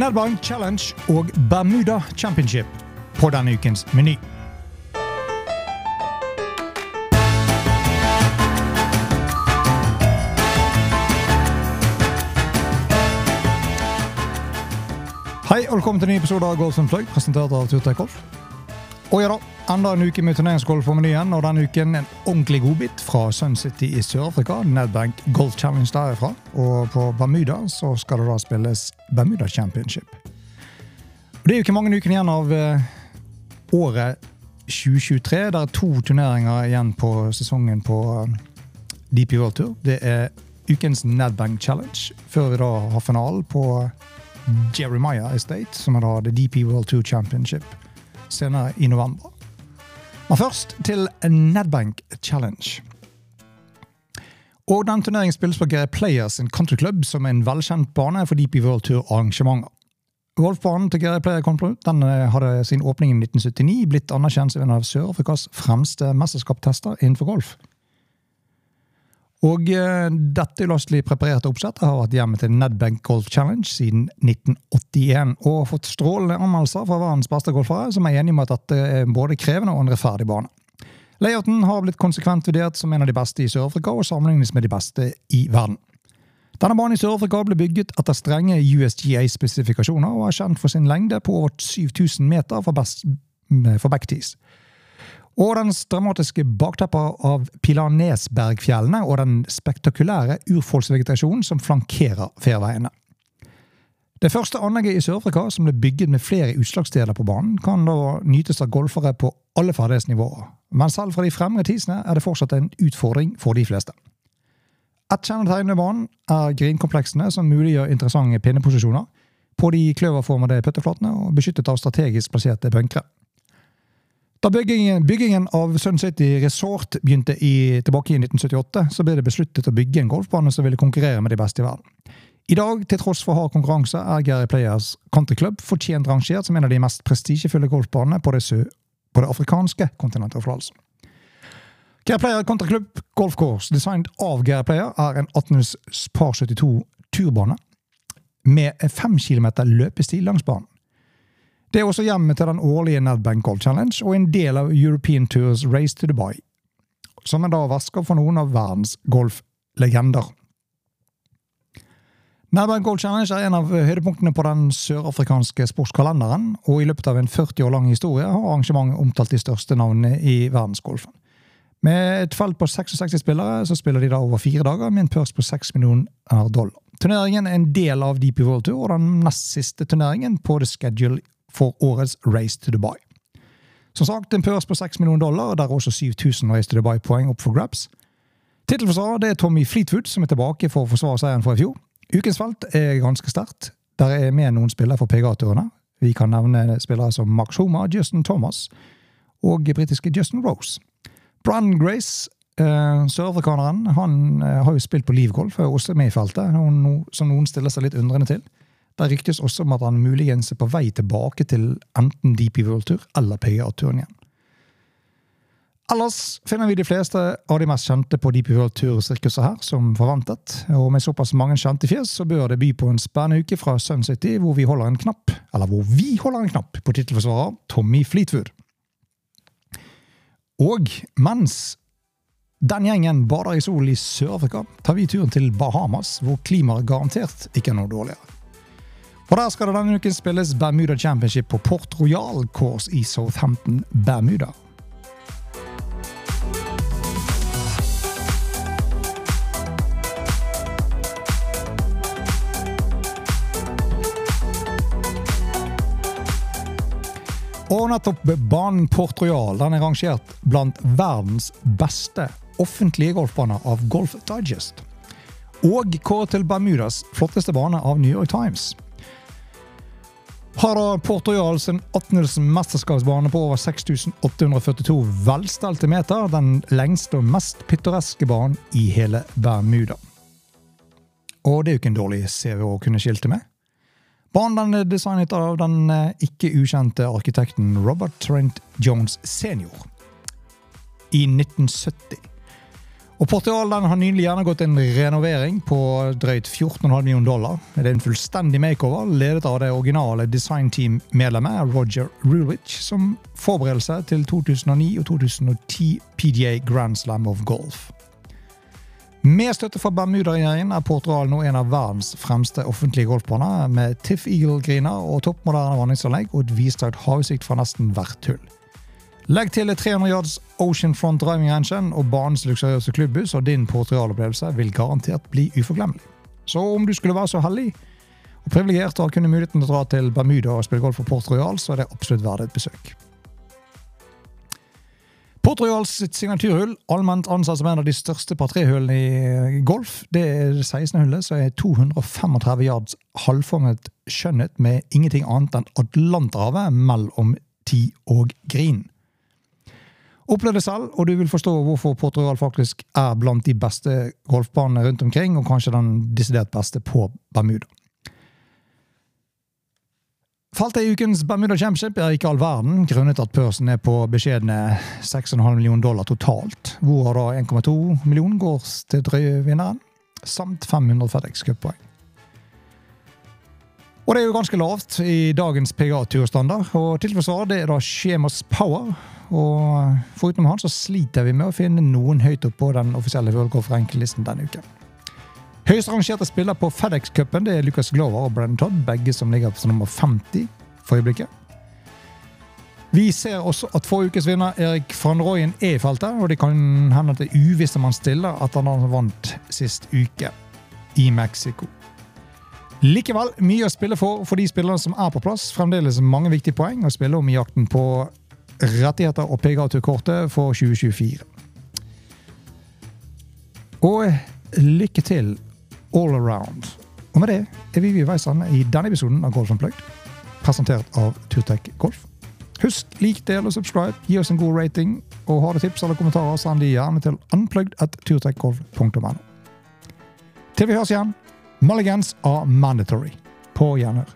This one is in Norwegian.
Nedbank Challenge og Bermuda Championship på denne ukens meny. Hei og velkommen til en ny episode av Golf Plug, presentert av Turtech Golf. Og ja da, enda en uke med turneringsgolf på menyen, og denne uken en ordentlig godbit fra Sun City i Sør-Afrika. Nedbank Golf Challenge derifra. Og på Bermuda så skal det da spilles Bermuda Championship. Og Det er jo ikke mange ukene igjen av eh, året 2023. Det er to turneringer igjen på sesongen på eh, DP World Tour. Det er ukens Nedbank Challenge, før vi da har finalen på Jeremiah Estate, som er da The DP World Tour Championship senere i november. Men først til Nedbank Challenge. Og den Turneringen spilles på Gary Players in Country Club, som er en velkjent bane for DP World Tour-arrangementer. Golfbanen til Gary Player Country den eh, hadde sin åpning i 1979, blitt anerkjent som en av Sør-Afrikas fremste mesterskapstester innenfor golf. Og eh, dette ulastelig preparerte oppsettet har vært hjemme til Nedbank Golf Challenge siden 1981, og fått strålende anmeldelser fra verdens beste golfere, som er enige om at dette er både krevende og en rettferdig bane. Layouten har blitt konsekvent vurdert som en av de beste i Sør-Afrika, og sammenlignes med de beste i verden. Denne banen i Sør-Afrika ble bygget etter strenge USGA-spesifikasjoner, og er kjent for sin lengde på over 7000 meter for, best, for backtees. Og dens dramatiske baktepper av Pilanesbergfjellene og den spektakulære urfolksvegetasjonen som flankerer ferveiene. Det første anlegget i Sør-Afrika som ble bygget med flere utslagssteder på banen, kan da nytes av golfere på alle ferdighetsnivåer, men selv fra de fremre tisene er det fortsatt en utfordring for de fleste. Et kjennetegn ved banen er grinkompleksene som muliggjør interessante pinneposisjoner på de kløverformede putteflatene og beskyttet av strategisk plasserte bunkere. Da byggingen, byggingen, av Sun City Resort begynte i, tilbake i 1978, så ble det besluttet å bygge en golfbane som ville konkurrere med de beste i verden. I dag, til tross for hard konkurranse, er Gary Players Country Club fortjent rangert som en av de mest prestisjefulle golfbanene på det, på det afrikanske kontinentet. Gary Player Country Club Golf Course, designet av Gary Player, er en 18 par 72 turbane med 5 km løpestil langs banen. Det er også hjemmet til den årlige Nedbank Gold Challenge og en del av European Tours Race to Dubai, som er da vasker for noen av verdens golflegender. Nedbank Gold Challenge er en av høydepunktene på den sørafrikanske sportskalenderen, og i løpet av en 40 år lang historie har arrangementet omtalt de største navnene i verdensgolfen. Med et felt på 66 spillere så spiller de da over fire dager med en pørs på 6 millioner dollar. Turneringen er en del av DP World Tour og den nest siste turneringen på the schedule for årets Race to Dubai. Som sagt, en pørs på 6 millioner dollar, der er også 7000 Race to Dubai-poeng opp for grabs. Tittelforsvarer er Tommy Fleetwood, som er tilbake for å forsvare seieren fra i fjor. Ukens felt er ganske sterkt. Der er med noen spillere for PGA-turene. Vi kan nevne spillere som Max Homer, Justin Thomas og britiske Justin Rose. Brann Grace, eh, sørafrikaneren, han eh, har jo spilt på livgolf, er også med i feltet, som noen stiller seg litt undrende til. Det ryktes også om at han muligens er på vei tilbake til enten DP World Tour eller PGA-turen igjen. Ellers finner vi de fleste av de mest kjente på DP World Tour-sirkuset her, som forventet. Og med såpass mange kjente fjes, så bør det by på en spennende uke fra Sun City, hvor vi holder en knapp, eller hvor vi holder en knapp på tittelforsvarer Tommy Fleetwood. Og mens den gjengen bader i sol i Sør-Afrika, tar vi turen til Bahamas, hvor klimaet garantert ikke er noe dårligere. Og Der skal det denne uken spilles Bermuda Championship på Port Royal Course i Southampton, Bermuda. Og nettopp banen Port Royal den er rangert blant verdens beste offentlige golfbaner av Golf Digest. Og kåret til Bermudas flotteste bane av New York Times har da Port Royal sin 18. mesterskapsbane på over 6842 velstelte meter. Den lengste og mest pittoreske banen i hele Bermuda. Og det er jo ikke en dårlig CV å kunne skilte med. Banen er designet av den eh, ikke ukjente arkitekten Robert Trent Jones senior i 1970. Og Portugal har nylig gjennomgått en renovering på drøyt 14,5 millioner dollar. Det er en fullstendig makeover ledet av det originale designteam-medlemmet Roger Rulwich som forberedelse til 2009 og 2010 PGA Grand Slam of Golf. Med støtte fra Bermuda-regjeringen er Portugal nå en av verdens fremste offentlige golfbaner, med Tiff Eagle-griner og toppmoderne vanningsanlegg og et vidstrakt havutsikt fra nesten hvert hull. Legg til 300 yards Oceanfront driving engine og banens luksuriøse klubbhus, og din Portugal-opplevelse vil garantert bli uforglemmelig. Så om du skulle være så heldig og privilegert å kunne muligheten til å dra til Bermuda og spille golf for Port Royal, så er det absolutt verdt et besøk. Port Royals signaturhull, allment ansatt som en av de største par tre-hullene i golf, det er det 16. hullet, som er 235 yards halvformet skjønnhet med ingenting annet enn Atlanterhavet mellom ti og green. Opplev det selv, og du vil forstå hvorfor Portugal faktisk er blant de beste golfbanene rundt omkring, og kanskje den desidert beste på Bermuda. Feltet i ukens Bermuda Championship er ikke all verden, grunnet at pørsen er på beskjedne 6,5 millioner dollar totalt, hvor da 1,2 millioner går til drøyevinneren, samt 500 FedEx Cup-poeng. Og det er jo ganske lavt i dagens PGA-turstandard, og til forsvar det er da Schemas Power, og foruten han så sliter vi med å finne noen høyt oppe på den offisielle World Golf Rank-listen denne uken. Høyest rangerte spiller på FedEx-cupen er Lucas Glover og Brennan Todd, begge som ligger på nummer 50 for øyeblikket. Vi ser også at forrige ukes vinner Erik van Rooyen er i feltet, og det kan hende at det er uvisst om han stiller at han vant sist uke i Mexico. Likevel mye å spille for for de spillerne som er på plass. Fremdeles mange viktige poeng å spille om i jakten på rettigheter og PGA-kortet for 2024. Og lykke til all around. Og med det er vi ved veis ende i denne episoden av Golf Unplugged, presentert av Turtek Golf. Husk, lik, del og subscribe, gi oss en god rating, og har du tips eller kommentarer, send de gjerne til unplugged.turtekgolf.no. Til vi høres igjen, mulligans are mandatory. På gjenhør.